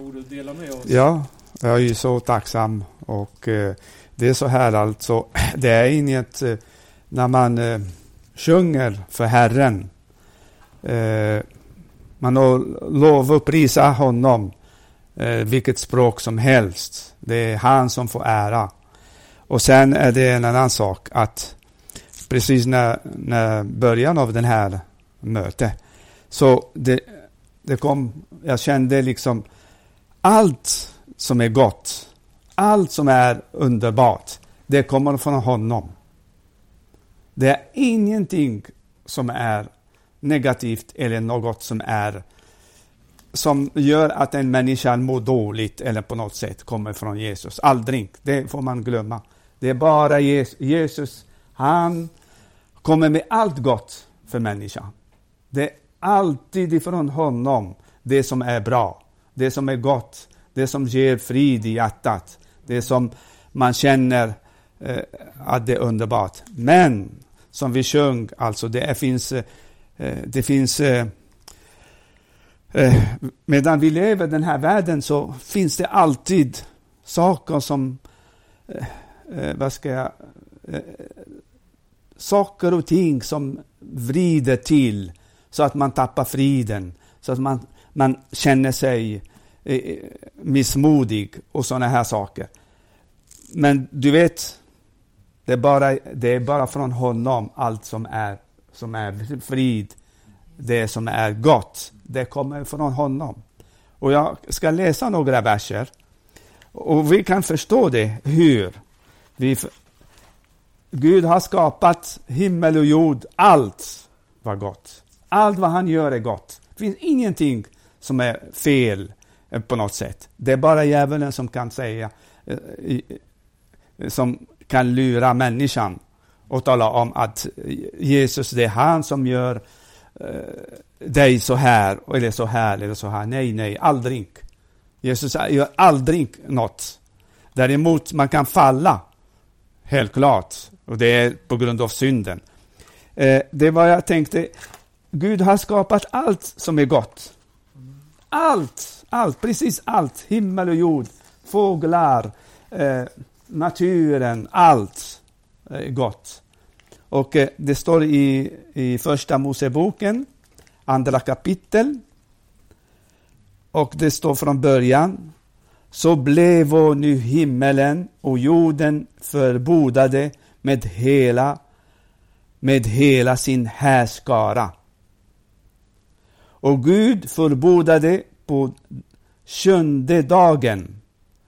ord att dela med oss. Ja, jag är så tacksam och eh, det är så här alltså, det är inget eh, när man eh, sjunger för Herren, eh, man lov att prisa honom, eh, vilket språk som helst. Det är han som får ära. Och sen är det en annan sak att precis när, när början av den här mötet, så det, det kom, jag kände liksom allt som är gott, allt som är underbart, det kommer från honom. Det är ingenting som är negativt eller något som är som gör att en människa mår dåligt eller på något sätt kommer från Jesus. Aldrig. Det får man glömma. Det är bara Jesus. Han kommer med allt gott för människan. Det är alltid ifrån honom det som är bra, det som är gott, det som ger frid i hjärtat, det som man känner eh, att det är underbart. Men som vi sjöng, alltså det finns, eh, det finns eh, eh medan vi lever i den här världen så finns det alltid saker som, eh, eh, vad ska jag, saker och ting som vrider till så att man tappar friden, så att man, man känner sig Eh, eh, missmodig och sådana här saker. Men du vet, det är bara, det är bara från honom allt som är, som är frid, det som är gott, det kommer från honom. Och jag ska läsa några verser. Och vi kan förstå det, hur vi, Gud har skapat himmel och jord, allt var gott. Allt vad han gör är gott. Det finns ingenting som är fel Eh, på något sätt. Det är bara djävulen som kan säga, eh, eh, som kan lura människan och tala om att Jesus, det är han som gör dig så här, eller så här, eller så här. Nej, nej, aldrig. Jesus gör aldrig något. Däremot, man kan falla, helt klart, och det är på grund av synden. Det var jag tänkte, Gud har skapat allt som är gott. Allt, allt, precis allt. Himmel och jord, fåglar, eh, naturen, allt eh, gott. Och eh, det står i, i första Moseboken, andra kapitel. Och det står från början. Så blev nu himmelen och jorden förbodade med hela, med hela sin härskara. Och Gud förbodade på sjunde dagen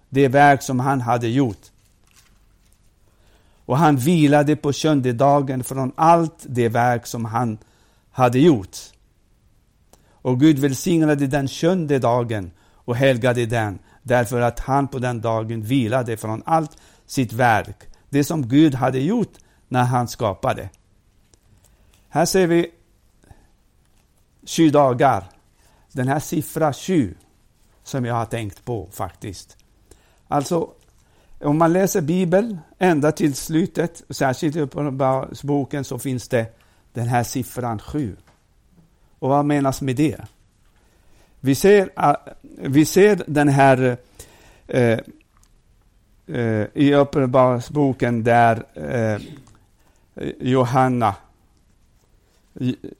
det verk som han hade gjort och han vilade på sjunde dagen från allt det verk som han hade gjort. Och Gud välsignade den sjunde dagen och helgade den, därför att han på den dagen vilade från allt sitt verk, det som Gud hade gjort när han skapade. Här ser vi sju dagar. Den här siffran sju, som jag har tänkt på faktiskt. Alltså, om man läser Bibeln ända till slutet, särskilt i Uppenbarelseboken, så finns det den här siffran sju. Och vad menas med det? Vi ser, vi ser den här eh, eh, i Uppenbarelseboken där eh, Johanna,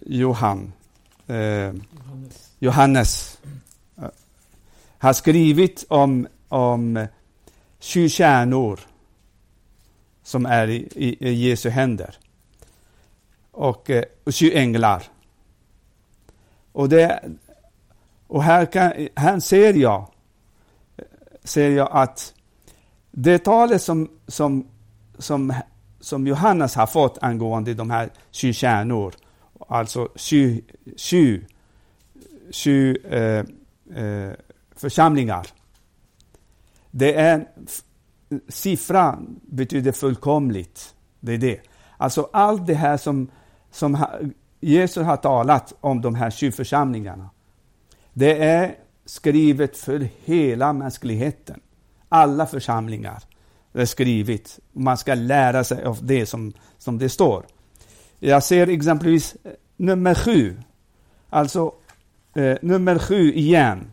Johan, eh, Johannes har skrivit om, om 20 kärnor som är i, i, i Jesu händer. Och, eh, och 20 änglar. Och, det, och här, kan, här ser jag ser jag att det talet som, som, som, som Johannes har fått angående de här 20 kärnor, alltså sju, sju, sju eh, eh, församlingar, det är, siffran betyder fullkomligt. Det är det. Alltså allt det här som, som Jesus har talat om de här sju församlingarna. Det är skrivet för hela mänskligheten. Alla församlingar är skrivet. Man ska lära sig av det som, som det står. Jag ser exempelvis nummer sju. Alltså eh, nummer sju igen.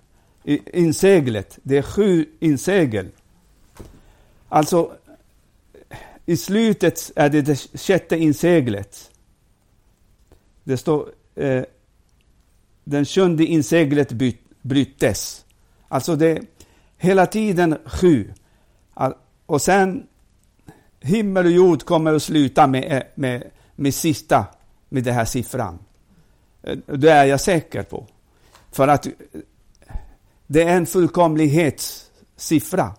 inseglet. Det är sju insegel. Alltså, i slutet är det det sjätte inseglet. Det står eh, den sjunde inseglet bryttes. Alltså det hela tiden sju. Och sen himmel och jord kommer att sluta med, eh, med, med sista, med den här siffran. Eh, det är jag säker på. För att eh, det är en fullkomlighetssiffra.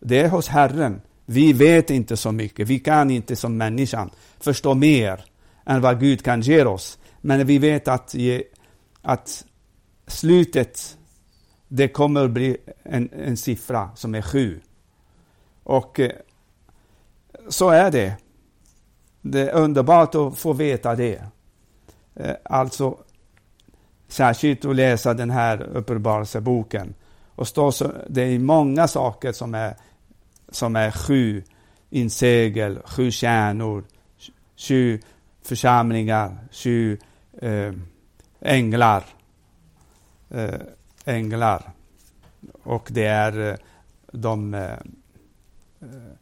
Det är hos Herren. Vi vet inte så mycket. Vi kan inte som människan förstå mer än vad Gud kan ge oss. Men vi vet att, att slutet, det kommer att bli en, en siffra som är sju. Och eh, så är det. Det är underbart att få veta det. Eh, alltså, särskilt att läsa den här Uppenbarelseboken. Och stå så, det är många saker som är, som är sju insegel, sju kärnor, sju församlingar, sju eh, änglar. Eh, änglar. Och det är eh, de eh, eh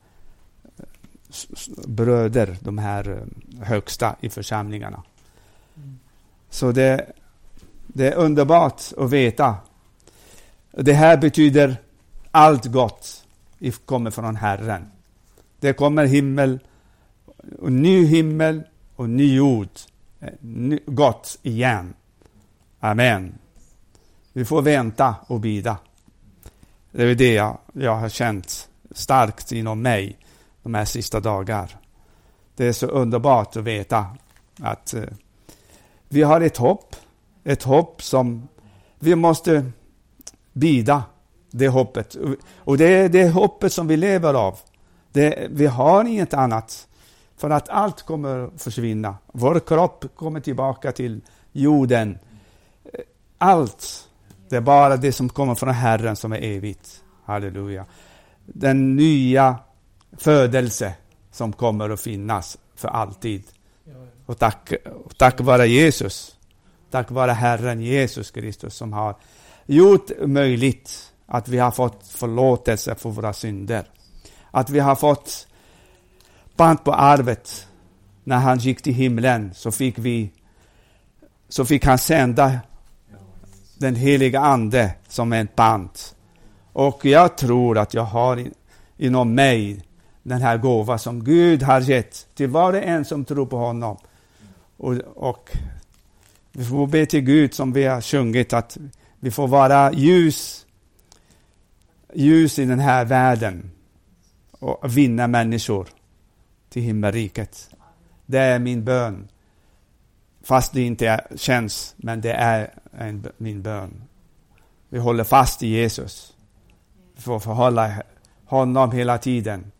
bröder, de här eh, högsta i församlingarna. Så det, det är underbart att veta. Det här betyder allt gott kommer från Herren. Det kommer himmel, och ny himmel och ny jord. Eh, gott igen. Amen. Vi får vänta och bida. Det är det jag, jag har känt starkt inom mig de här sista dagarna. Det är så underbart att veta att eh, vi har ett hopp ett hopp som vi måste bida, det hoppet. Och det är det hoppet som vi lever av. Det, vi har inget annat. För att allt kommer att försvinna. Vår kropp kommer tillbaka till jorden. Allt. Det är bara det som kommer från Herren som är evigt. Halleluja. Den nya födelse som kommer att finnas för alltid. Och tack, tack vare Jesus tack vare Herren Jesus Kristus som har gjort möjligt att vi har fått förlåtelse för våra synder. Att vi har fått pant på arvet. När han gick till himlen så fick vi så fick han sända den heliga Ande som en pant. Och jag tror att jag har inom mig den här gåvan som Gud har gett till var och en som tror på honom. Och, och vi får be till Gud som vi har sjungit att vi får vara ljus, ljus i den här världen och vinna människor till himmelriket. Det är min bön. Fast det inte känns, men det är en, min bön. Vi håller fast i Jesus. Vi får förhålla honom hela tiden.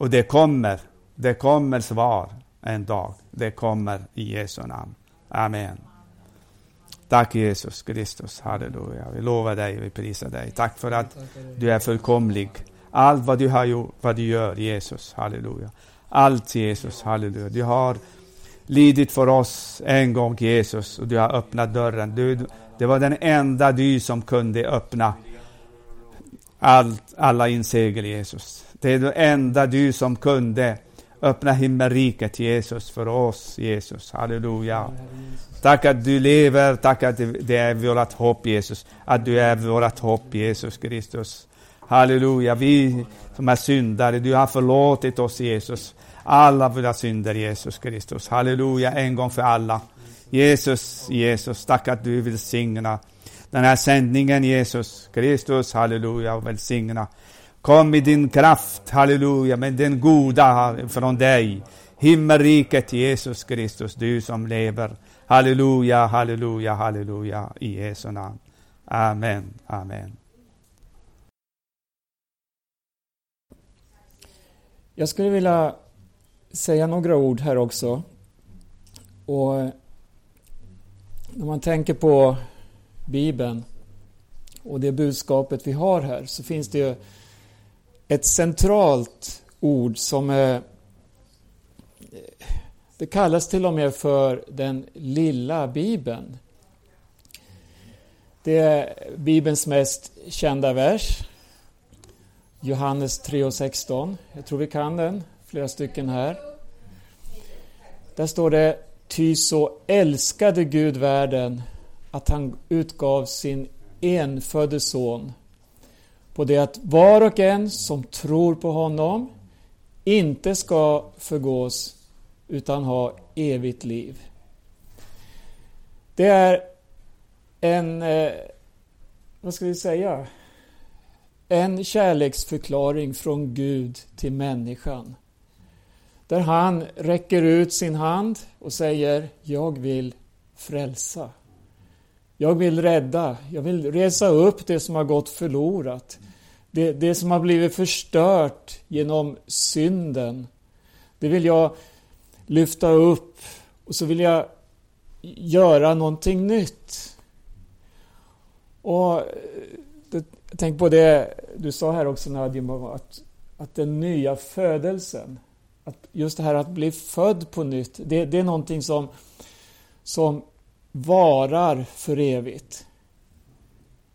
Och det kommer, det kommer svar en dag. Det kommer i Jesu namn. Amen. Tack Jesus Kristus, halleluja. Vi lovar dig, vi prisar dig. Tack för att du är fullkomlig. Allt vad du har gjort, vad du gör, Jesus, halleluja. Allt Jesus, halleluja. Du har lidit för oss en gång, Jesus, och du har öppnat dörren. Du, det var den enda du som kunde öppna allt, alla insegel, Jesus. Det är det enda du som kunde Öppna himmelriket Jesus för oss, Jesus. Halleluja. Tack att du lever, tack att det är vårt hopp Jesus. Att du är vårt hopp Jesus Kristus. Halleluja. Vi som är syndare, du har förlåtit oss Jesus. Alla våra synder Jesus Kristus. Halleluja, en gång för alla. Jesus, Jesus, tack att du vill signa den här sändningen Jesus Kristus. Halleluja och välsigna Kom med din kraft, halleluja, med den goda från dig. Himmelriket Jesus Kristus, du som lever. Halleluja, halleluja, halleluja, i Jesu namn. Amen, amen. Jag skulle vilja säga några ord här också. Och när man tänker på Bibeln och det budskapet vi har här så finns det ju ett centralt ord som är det kallas till och med för den lilla bibeln. Det är Bibelns mest kända vers. Johannes 3.16. Jag tror vi kan den, flera stycken här. Där står det Ty så älskade Gud världen att han utgav sin enfödde son på det att var och en som tror på honom inte ska förgås utan ha evigt liv. Det är en, eh, vad ska vi säga, en kärleksförklaring från Gud till människan. Där han räcker ut sin hand och säger Jag vill frälsa. Jag vill rädda. Jag vill resa upp det som har gått förlorat. Det, det som har blivit förstört genom synden. Det vill jag lyfta upp och så vill jag göra någonting nytt. Och eh, Tänk på det du sa här också Nadim, att, att den nya födelsen, att just det här att bli född på nytt, det, det är någonting som, som varar för evigt.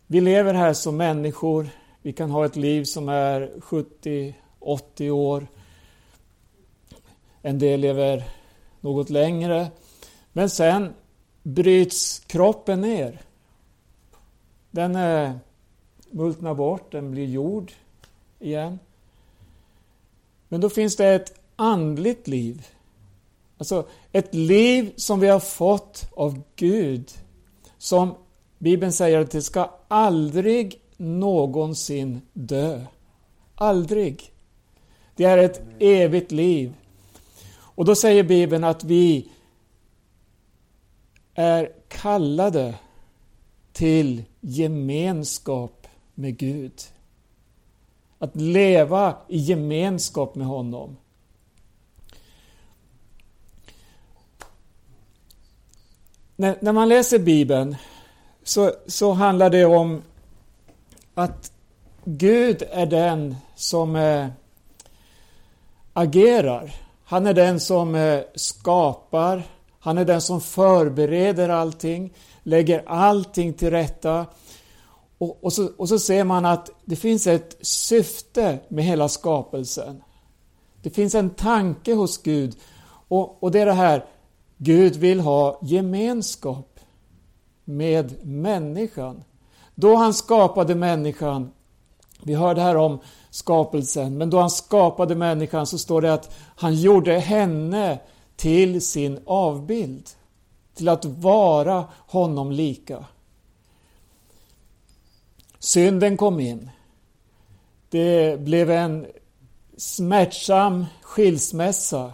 Vi lever här som människor, vi kan ha ett liv som är 70-80 år. En del lever något längre. Men sen bryts kroppen ner. Den multnar bort, den blir jord igen. Men då finns det ett andligt liv. Alltså ett liv som vi har fått av Gud. Som Bibeln säger att det ska aldrig någonsin dö. Aldrig. Det är ett evigt liv. Och då säger Bibeln att vi är kallade till gemenskap med Gud. Att leva i gemenskap med honom. När, när man läser Bibeln så, så handlar det om att Gud är den som eh, agerar. Han är den som eh, skapar. Han är den som förbereder allting, lägger allting till rätta. Och, och, så, och så ser man att det finns ett syfte med hela skapelsen. Det finns en tanke hos Gud och, och det är det här, Gud vill ha gemenskap med människan. Då han skapade människan, vi hörde här om skapelsen, men då han skapade människan så står det att han gjorde henne till sin avbild. Till att vara honom lika. Synden kom in. Det blev en smärtsam skilsmässa.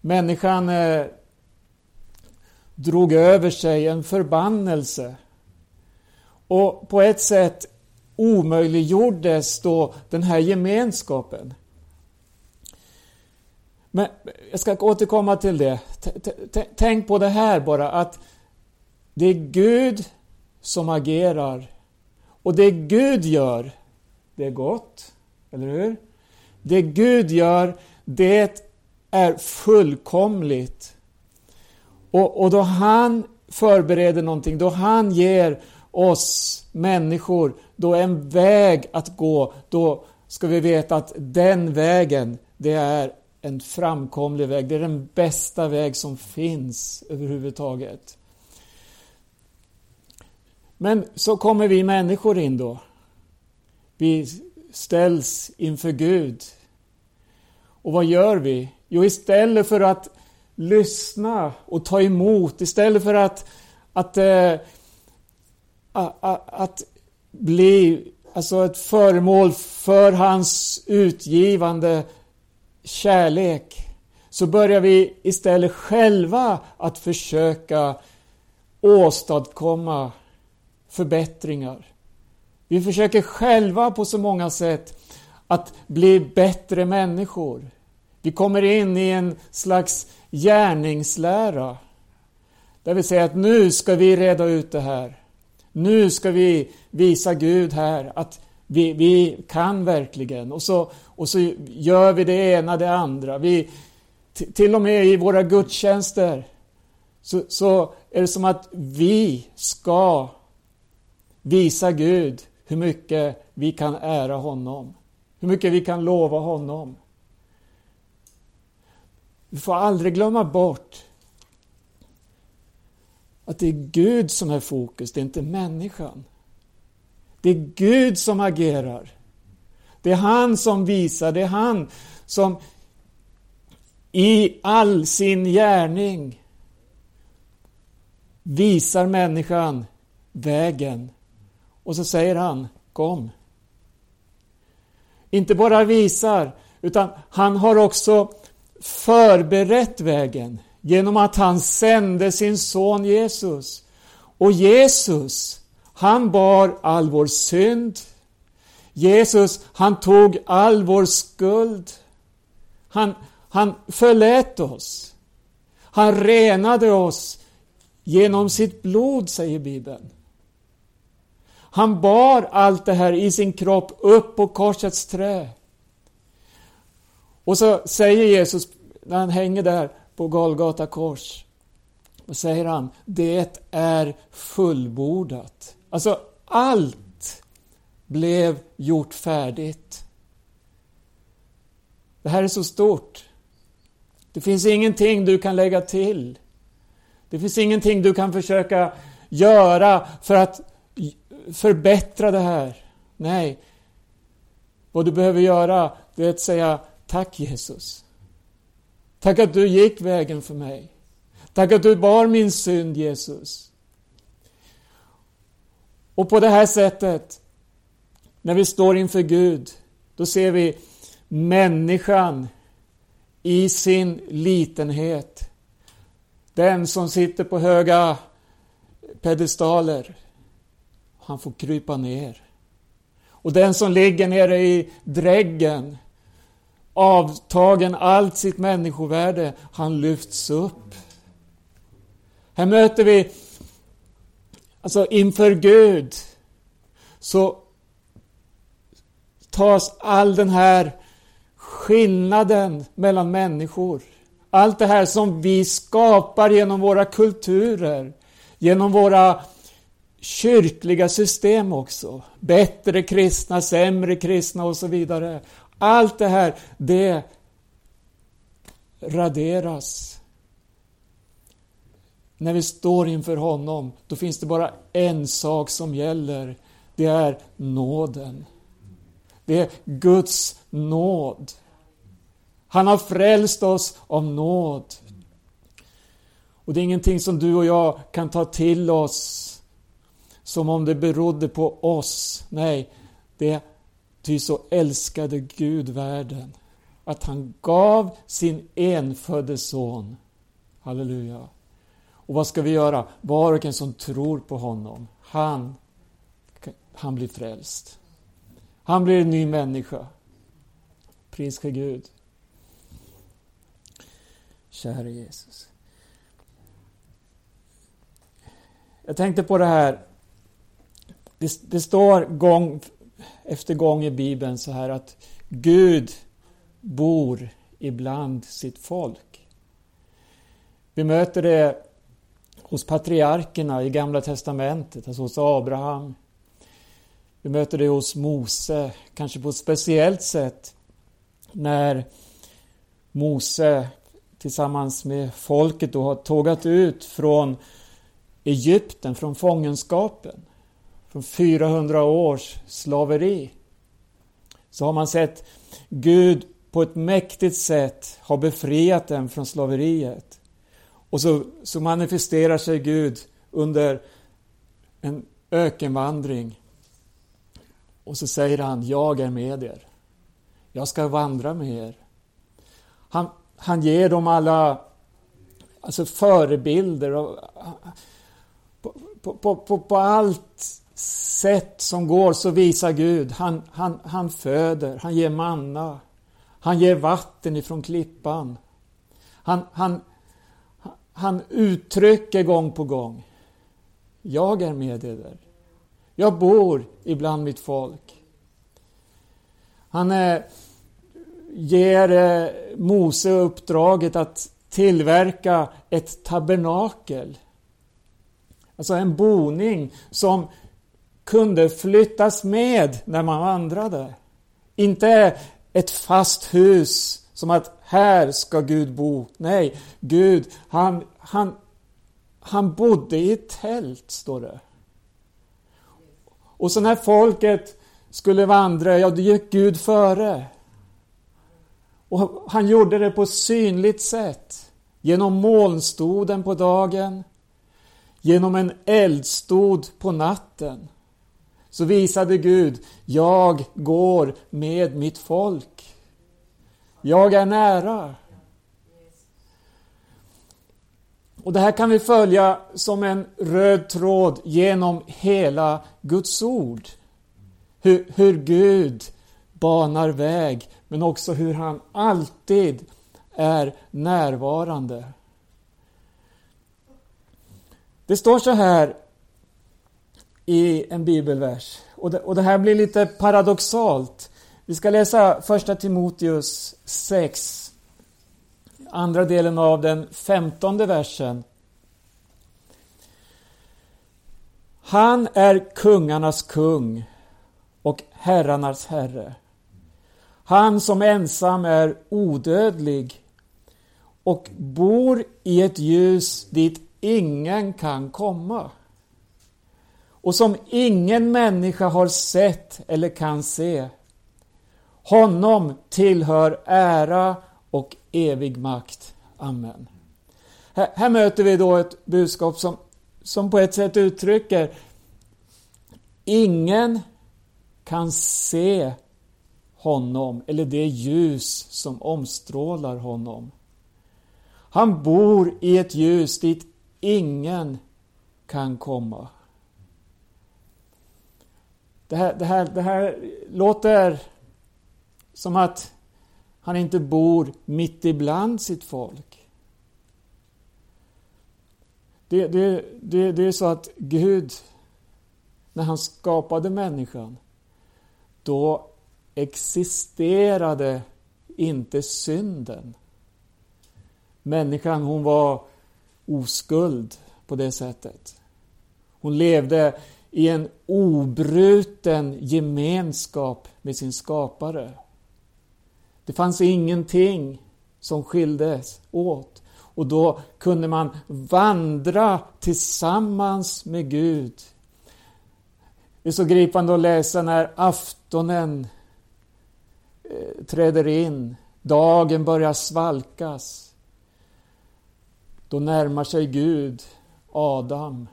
Människan eh, drog över sig en förbannelse. Och på ett sätt omöjliggjordes då den här gemenskapen. Men jag ska återkomma till det. Tänk på det här bara att det är Gud som agerar och det Gud gör, det är gott. Eller hur? Det Gud gör, det är fullkomligt. Och, och då han förbereder någonting, då han ger oss människor då en väg att gå, då ska vi veta att den vägen, det är en framkomlig väg. Det är den bästa väg som finns överhuvudtaget. Men så kommer vi människor in då. Vi ställs inför Gud. Och vad gör vi? Jo, istället för att lyssna och ta emot, istället för att, att, eh, äh, att, att bli alltså ett föremål för hans utgivande kärlek, så börjar vi istället själva att försöka åstadkomma förbättringar. Vi försöker själva på så många sätt att bli bättre människor. Vi kommer in i en slags gärningslära. Där vi säger att nu ska vi reda ut det här. Nu ska vi visa Gud här att vi, vi kan verkligen. Och så, och så gör vi det ena, det andra. Vi, till och med i våra gudstjänster så, så är det som att vi ska visa Gud hur mycket vi kan ära honom. Hur mycket vi kan lova honom. Vi får aldrig glömma bort att det är Gud som är fokus, det är inte människan. Det är Gud som agerar. Det är han som visar, det är han som i all sin gärning visar människan vägen. Och så säger han, kom. Inte bara visar, utan han har också förberett vägen genom att han sände sin son Jesus. Och Jesus, han bar all vår synd. Jesus, han tog all vår skuld. Han, han förlät oss. Han renade oss genom sitt blod, säger Bibeln. Han bar allt det här i sin kropp upp på korsets trä. Och så säger Jesus, när han hänger där på Golgata kors, och säger han, det är fullbordat. Alltså, allt blev gjort färdigt. Det här är så stort. Det finns ingenting du kan lägga till. Det finns ingenting du kan försöka göra för att förbättra det här. Nej, vad du behöver göra det är att säga tack Jesus. Tack att du gick vägen för mig. Tack att du bar min synd Jesus. Och på det här sättet, när vi står inför Gud, då ser vi människan i sin litenhet. Den som sitter på höga pedestaler, han får krypa ner. Och den som ligger nere i dräggen, avtagen allt sitt människovärde, han lyfts upp. Här möter vi, alltså inför Gud, så tas all den här skillnaden mellan människor. Allt det här som vi skapar genom våra kulturer, genom våra kyrkliga system också. Bättre kristna, sämre kristna och så vidare. Allt det här, det raderas. När vi står inför honom, då finns det bara en sak som gäller. Det är nåden. Det är Guds nåd. Han har frälst oss av nåd. Och det är ingenting som du och jag kan ta till oss som om det berodde på oss. Nej, det är ty så älskade Gud världen att han gav sin enfödde son. Halleluja. Och vad ska vi göra? Var och en som tror på honom, han, han blir frälst. Han blir en ny människa. Pris för Gud. Käre Jesus. Jag tänkte på det här. Det, det står gång efter gång i Bibeln så här att Gud bor ibland sitt folk. Vi möter det hos patriarkerna i Gamla Testamentet, alltså hos Abraham. Vi möter det hos Mose, kanske på ett speciellt sätt när Mose tillsammans med folket då har tågat ut från Egypten, från fångenskapen, från 400 års slaveri. Så har man sett Gud på ett mäktigt sätt ha befriat dem från slaveriet. Och så, så manifesterar sig Gud under en ökenvandring. Och så säger han, jag är med er. Jag ska vandra med er. Han, han ger dem alla alltså förebilder. Och, på, på, på, på allt sätt som går så visar Gud. Han, han, han föder, han ger manna. Han ger vatten ifrån klippan. Han, han, han uttrycker gång på gång. Jag är med er. Jag bor ibland mitt folk. Han eh, ger eh, Mose uppdraget att tillverka ett tabernakel. Alltså en boning som kunde flyttas med när man vandrade. Inte ett fast hus som att här ska Gud bo. Nej, Gud, han, han, han bodde i ett tält, står det. Och så när folket skulle vandra, ja då gick Gud före. Och han gjorde det på ett synligt sätt. Genom molnstoden på dagen, genom en eldstod på natten. Så visade Gud, jag går med mitt folk. Jag är nära. Och det här kan vi följa som en röd tråd genom hela Guds ord. Hur, hur Gud banar väg, men också hur han alltid är närvarande. Det står så här i en bibelvers, och det, och det här blir lite paradoxalt. Vi ska läsa första Timoteus 6, andra delen av den femtonde versen. Han är kungarnas kung och herrarnas herre. Han som ensam är odödlig och bor i ett ljus dit ingen kan komma och som ingen människa har sett eller kan se. Honom tillhör ära och evig makt. Amen. Här, här möter vi då ett budskap som, som på ett sätt uttrycker Ingen kan se honom eller det ljus som omstrålar honom. Han bor i ett ljus dit ingen kan komma. Det här, det här, det här låter som att han inte bor mitt ibland sitt folk. Det, det, det, det är så att Gud, när han skapade människan, då existerade inte synden. Människan hon var oskuld på det sättet. Hon levde i en obruten gemenskap med sin skapare. Det fanns ingenting som skildes åt. Och då kunde man vandra tillsammans med Gud. Det är så gripande att läsa när aftonen eh, träder in, dagen börjar svalkas. Då närmar sig Gud Adam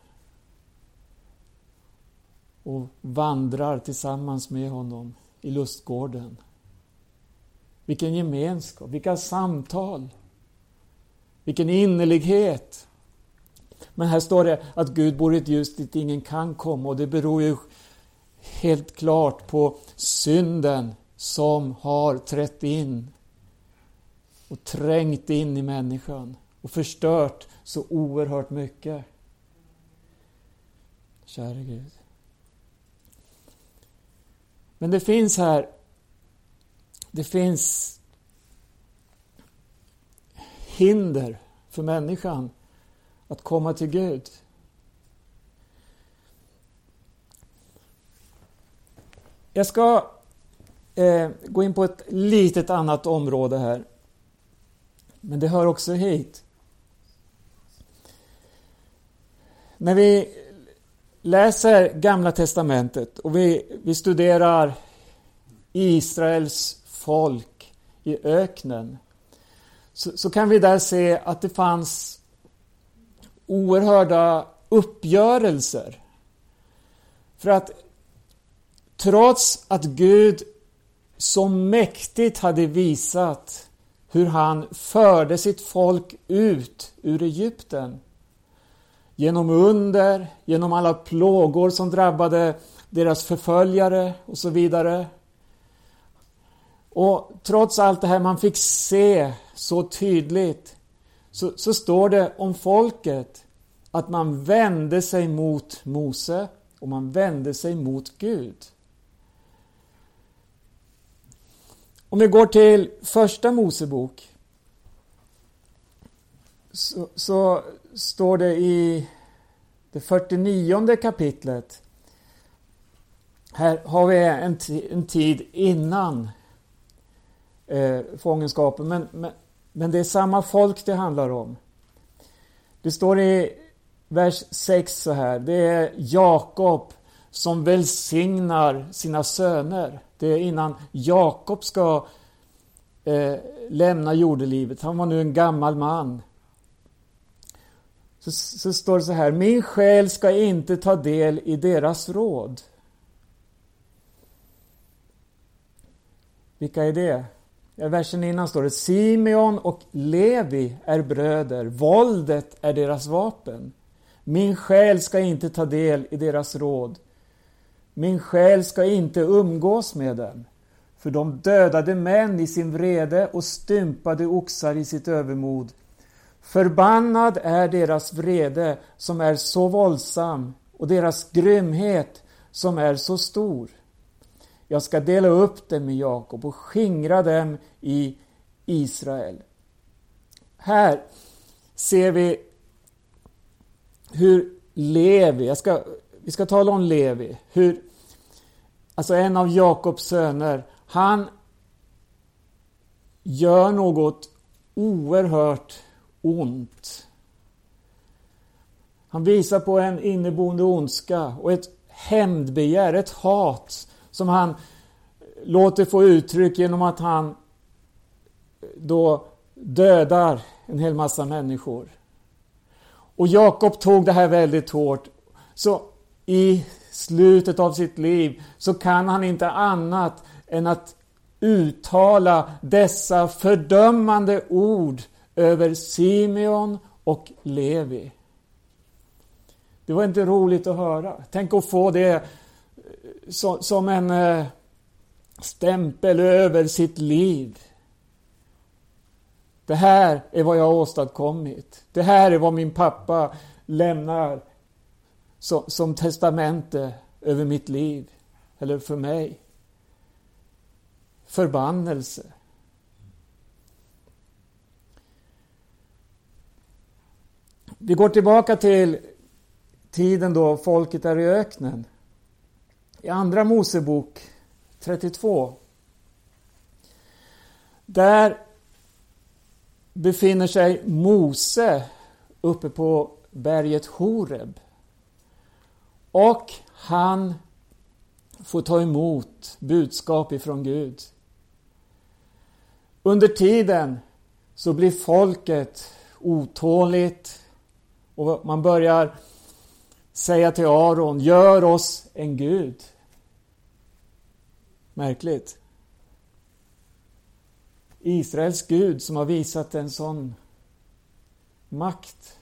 och vandrar tillsammans med honom i lustgården. Vilken gemenskap, vilka samtal, vilken innerlighet. Men här står det att Gud bor i ett ljus dit ingen kan komma och det beror ju helt klart på synden som har trätt in och trängt in i människan och förstört så oerhört mycket. Käre Gud. Men det finns här, det finns hinder för människan att komma till Gud. Jag ska eh, gå in på ett litet annat område här. Men det hör också hit. När vi läser Gamla Testamentet och vi, vi studerar Israels folk i öknen så, så kan vi där se att det fanns oerhörda uppgörelser. För att trots att Gud så mäktigt hade visat hur han förde sitt folk ut ur Egypten genom under, genom alla plågor som drabbade deras förföljare och så vidare. Och trots allt det här man fick se så tydligt så, så står det om folket att man vände sig mot Mose och man vände sig mot Gud. Om vi går till första Mosebok så, så står det i det 49 kapitlet här har vi en, en tid innan eh, fångenskapen, men, men, men det är samma folk det handlar om. Det står i vers 6 så här. Det är Jakob som välsignar sina söner. Det är innan Jakob ska eh, lämna jordelivet. Han var nu en gammal man. Så, så står det så här. Min själ ska inte ta del i deras råd. Vilka är det? I versen innan står det Simeon och Levi är bröder, våldet är deras vapen. Min själ ska inte ta del i deras råd. Min själ ska inte umgås med dem. För de dödade män i sin vrede och stympade oxar i sitt övermod. Förbannad är deras vrede som är så våldsam och deras grymhet som är så stor. Jag ska dela upp dem i Jakob och skingra dem i Israel. Här ser vi hur Levi, jag ska, vi ska tala om Levi, hur, alltså en av Jakobs söner, han gör något oerhört ont. Han visar på en inneboende ondska och ett hämndbegär, ett hat som han låter få uttryck genom att han då dödar en hel massa människor. Och Jakob tog det här väldigt hårt. Så i slutet av sitt liv så kan han inte annat än att uttala dessa fördömande ord över Simeon och Levi. Det var inte roligt att höra. Tänk att få det eh, som en eh, stämpel över sitt liv. Det här är vad jag har åstadkommit. Det här är vad min pappa lämnar som, testamente över mitt liv, eller för mig. Förbannelse. Vi går tillbaka till tiden då folket är i öknen. I Andra Mosebok 32. Där befinner sig Mose uppe på berget Horeb. Och han får ta emot budskap ifrån Gud. Under tiden så blir folket otåligt och man börjar säga till Aron, gör oss en Gud. Märkligt. Israels Gud som har visat en sån makt.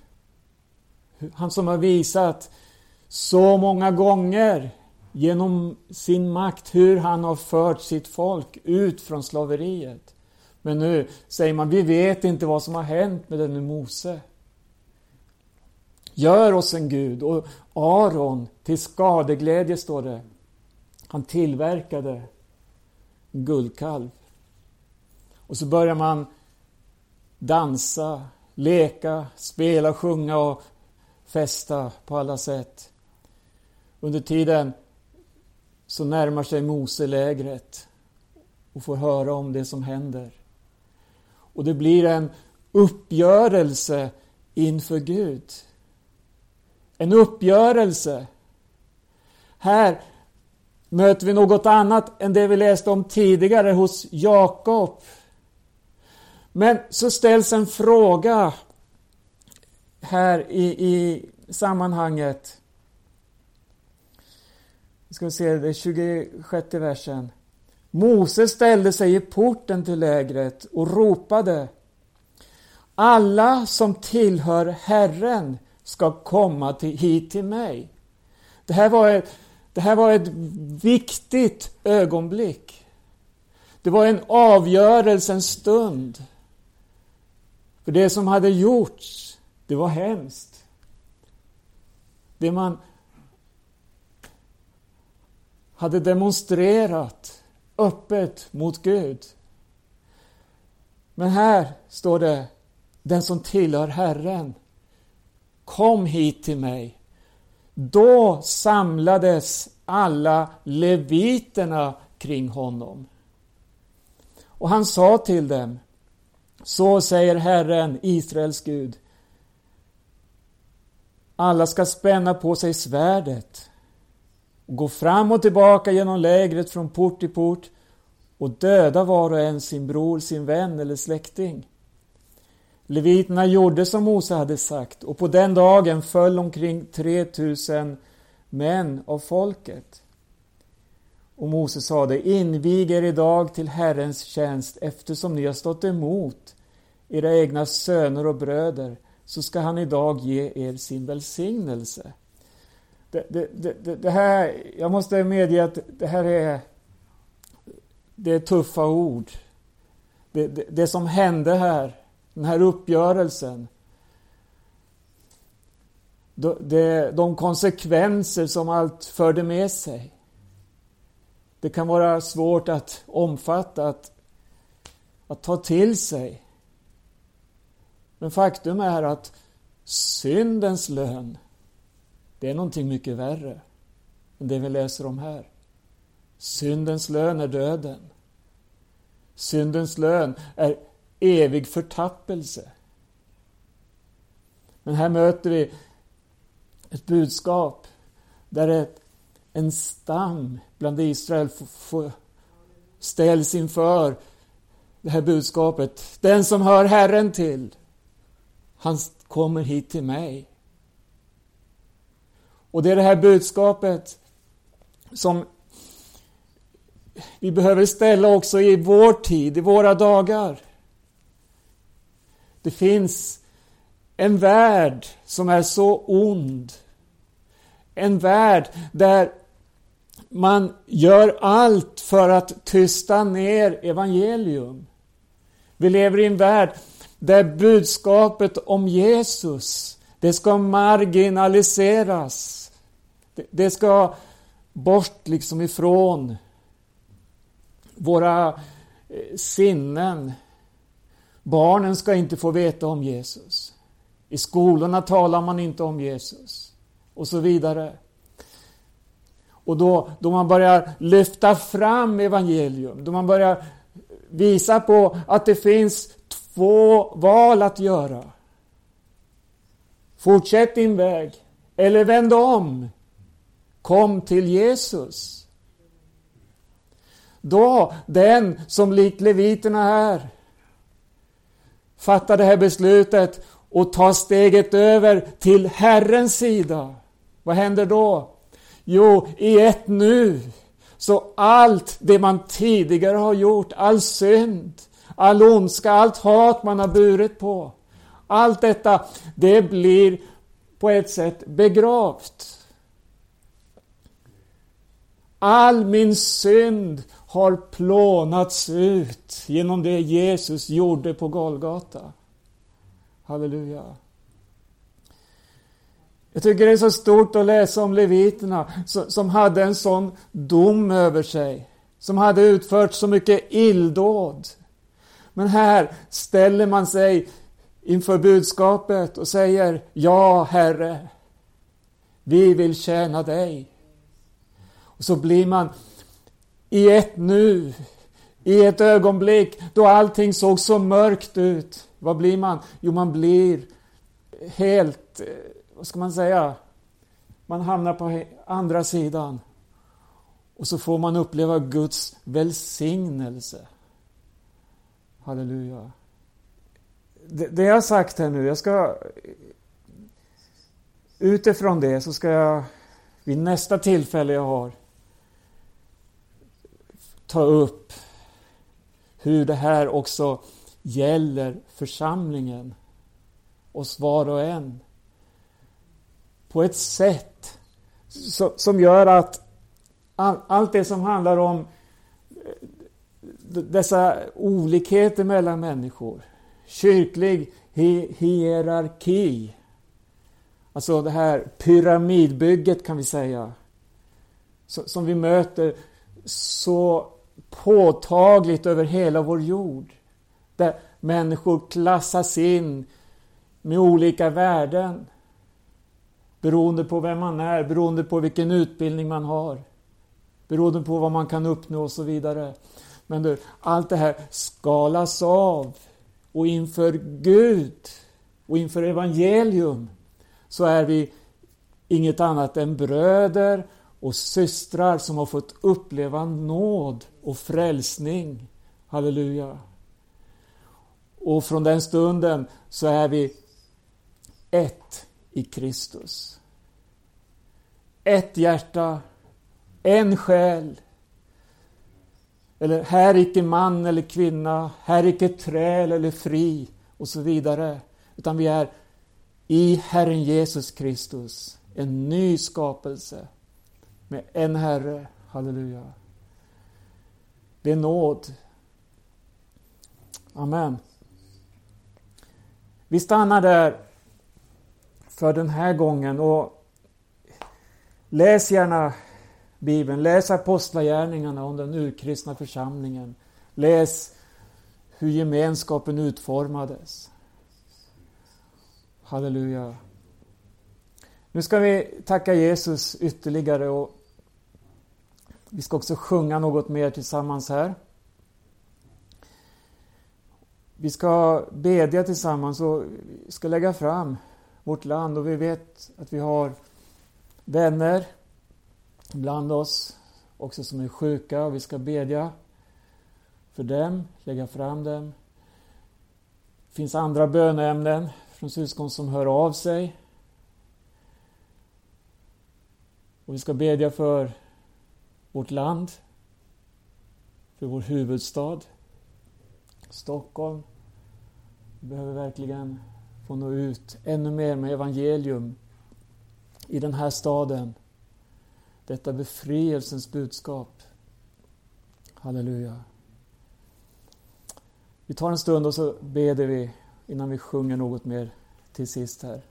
Han som har visat så många gånger genom sin makt hur han har fört sitt folk ut från slaveriet. Men nu säger man, vi vet inte vad som har hänt med denne Mose. Gör oss en Gud. Och Aron, till skadeglädje står det, han tillverkade en guldkalv. Och så börjar man dansa, leka, spela, sjunga och festa på alla sätt. Under tiden så närmar sig Mose lägret och får höra om det som händer. Och det blir en uppgörelse inför Gud. En uppgörelse. Här möter vi något annat än det vi läste om tidigare hos Jakob. Men så ställs en fråga här i, i sammanhanget. Ska vi se, det är 26 versen. Mose ställde sig i porten till lägret och ropade Alla som tillhör Herren ska komma till, hit till mig. Det här, var ett, det här var ett viktigt ögonblick. Det var en avgörelsens stund. För det som hade gjorts, det var hemskt. Det man hade demonstrerat öppet mot Gud. Men här står det, den som tillhör Herren Kom hit till mig. Då samlades alla leviterna kring honom. Och han sa till dem, så säger Herren, Israels Gud. Alla ska spänna på sig svärdet och gå fram och tillbaka genom lägret från port till port och döda var och en sin bror, sin vän eller släkting. Leviterna gjorde som Mose hade sagt och på den dagen föll omkring 3000 män av folket. Och Mose sade, invig er idag till Herrens tjänst eftersom ni har stått emot era egna söner och bröder så ska han idag ge er sin välsignelse. Det, det, det, det här, jag måste medge att det här är, det är tuffa ord. Det, det, det som hände här, den här uppgörelsen, de, de konsekvenser som allt förde med sig. Det kan vara svårt att omfatta, att, att ta till sig. Men faktum är att syndens lön, det är någonting mycket värre än det vi läser om här. Syndens lön är döden. Syndens lön är evig förtappelse. Men här möter vi ett budskap där ett, en stam bland Israel ställs inför det här budskapet. Den som hör Herren till, han kommer hit till mig. Och det är det här budskapet som vi behöver ställa också i vår tid, i våra dagar. Det finns en värld som är så ond. En värld där man gör allt för att tysta ner evangelium. Vi lever i en värld där budskapet om Jesus, det ska marginaliseras. Det ska bort liksom ifrån våra eh, sinnen. Barnen ska inte få veta om Jesus. I skolorna talar man inte om Jesus. Och så vidare. Och då, då man börjar lyfta fram evangelium, då man börjar visa på att det finns två val att göra. Fortsätt din väg, eller vänd om. Kom till Jesus. Då, den som likt leviterna här fatta det här beslutet och ta steget över till Herrens sida. Vad händer då? Jo, i ett nu så allt det man tidigare har gjort, all synd, all ondska, allt hat man har burit på. Allt detta, det blir på ett sätt begravt. All min synd har plånats ut genom det Jesus gjorde på Golgata. Halleluja. Jag tycker det är så stort att läsa om leviterna som hade en sån dom över sig. Som hade utfört så mycket illdåd. Men här ställer man sig inför budskapet och säger Ja, Herre, vi vill tjäna dig. Och så blir man i ett nu, i ett ögonblick då allting såg så mörkt ut. Vad blir man? Jo, man blir helt, eh, vad ska man säga, man hamnar på andra sidan. Och så får man uppleva Guds välsignelse. Halleluja. Det, det jag har sagt här nu, jag ska utifrån det så ska jag vid nästa tillfälle jag har ta upp hur det här också gäller församlingen, oss var och en. På ett sätt som gör att allt det som handlar om eh, dessa olikheter mellan människor, kyrklig hierarki, alltså det här pyramidbygget kan vi säga, som vi möter så påtagligt över hela vår jord. Där människor klassas in med olika värden. Beroende på vem man är, beroende på vilken utbildning man har, beroende på vad man kan uppnå och så vidare. Men du, allt det här skalas av och inför Gud och inför evangelium så är vi inget annat än bröder och systrar som har fått uppleva nåd och frälsning. Halleluja. Och från den stunden så är vi ett i Kristus. Ett hjärta, en själ. Eller här icke man eller kvinna, här icke träl eller fri och så vidare. Utan vi är i Herren Jesus Kristus, en ny skapelse med en Herre. Halleluja. Det är nåd. Amen. Vi stannar där för den här gången och läs gärna Bibeln. Läs Apostlagärningarna om den urkristna församlingen. Läs hur gemenskapen utformades. Halleluja. Nu ska vi tacka Jesus ytterligare och vi ska också sjunga något mer tillsammans här. Vi ska bedja tillsammans och vi ska lägga fram vårt land och vi vet att vi har vänner bland oss också som är sjuka och vi ska bedja för dem, lägga fram dem. Det finns andra böneämnen från syskon som hör av sig. Och vi ska bedja för vårt land, för vår huvudstad, Stockholm. Vi behöver verkligen få nå ut ännu mer med evangelium i den här staden. Detta befrielsens budskap. Halleluja. Vi tar en stund och så beder vi innan vi sjunger något mer till sist här.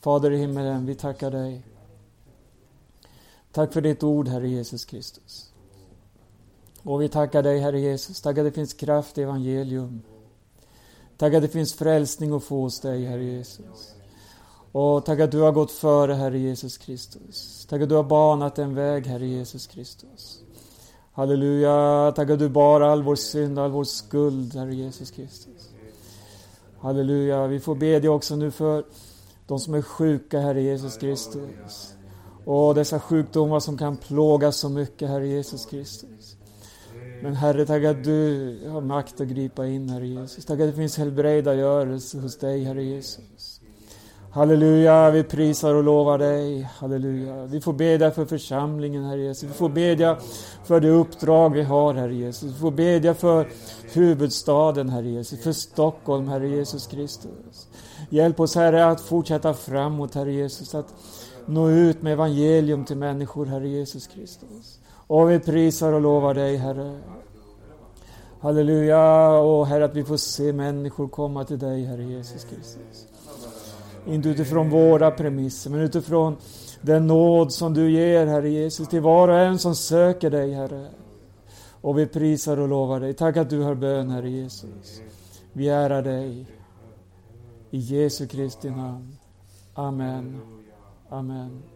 Fader i himmelen, vi tackar dig. Tack för ditt ord, Herre Jesus Kristus. Och vi tackar dig, Herre Jesus. Tack att det finns kraft i evangelium. Tack att det finns frälsning att få hos dig, Herre Jesus. Och tack att du har gått före, Herre Jesus Kristus. Tack att du har banat en väg, Herre Jesus Kristus. Halleluja, tack att du bar all vår synd, all vår skuld, Herre Jesus Kristus. Halleluja, vi får bedja också nu för de som är sjuka, Herre Jesus Kristus. Och dessa sjukdomar som kan plåga så mycket, Herre Jesus Kristus. Men Herre, tack att du har makt att gripa in, Herre Jesus. Tack att det finns helbrägdagörelse hos dig, Herre Jesus. Halleluja, vi prisar och lovar dig. Halleluja. Vi får bedja för församlingen, Herre Jesus. Vi får bedja för det uppdrag vi har, Herre Jesus. Vi får bedja för huvudstaden, Herre Jesus. För Stockholm, Herre Jesus Kristus. Hjälp oss, Herre, att fortsätta framåt, Herre Jesus. Att nå ut med evangelium till människor, Herre Jesus Kristus. Och vi prisar och lovar dig, Herre. Halleluja, och Herre att vi får se människor komma till dig, Herre Jesus Kristus. Inte utifrån våra premisser, men utifrån den nåd som du ger, Herre Jesus, till var och en som söker dig, Herre. Och vi prisar och lovar dig. Tack att du har bön, Herre Jesus. Vi ärar dig. I Jesu Kristi namn. Amen. Amen.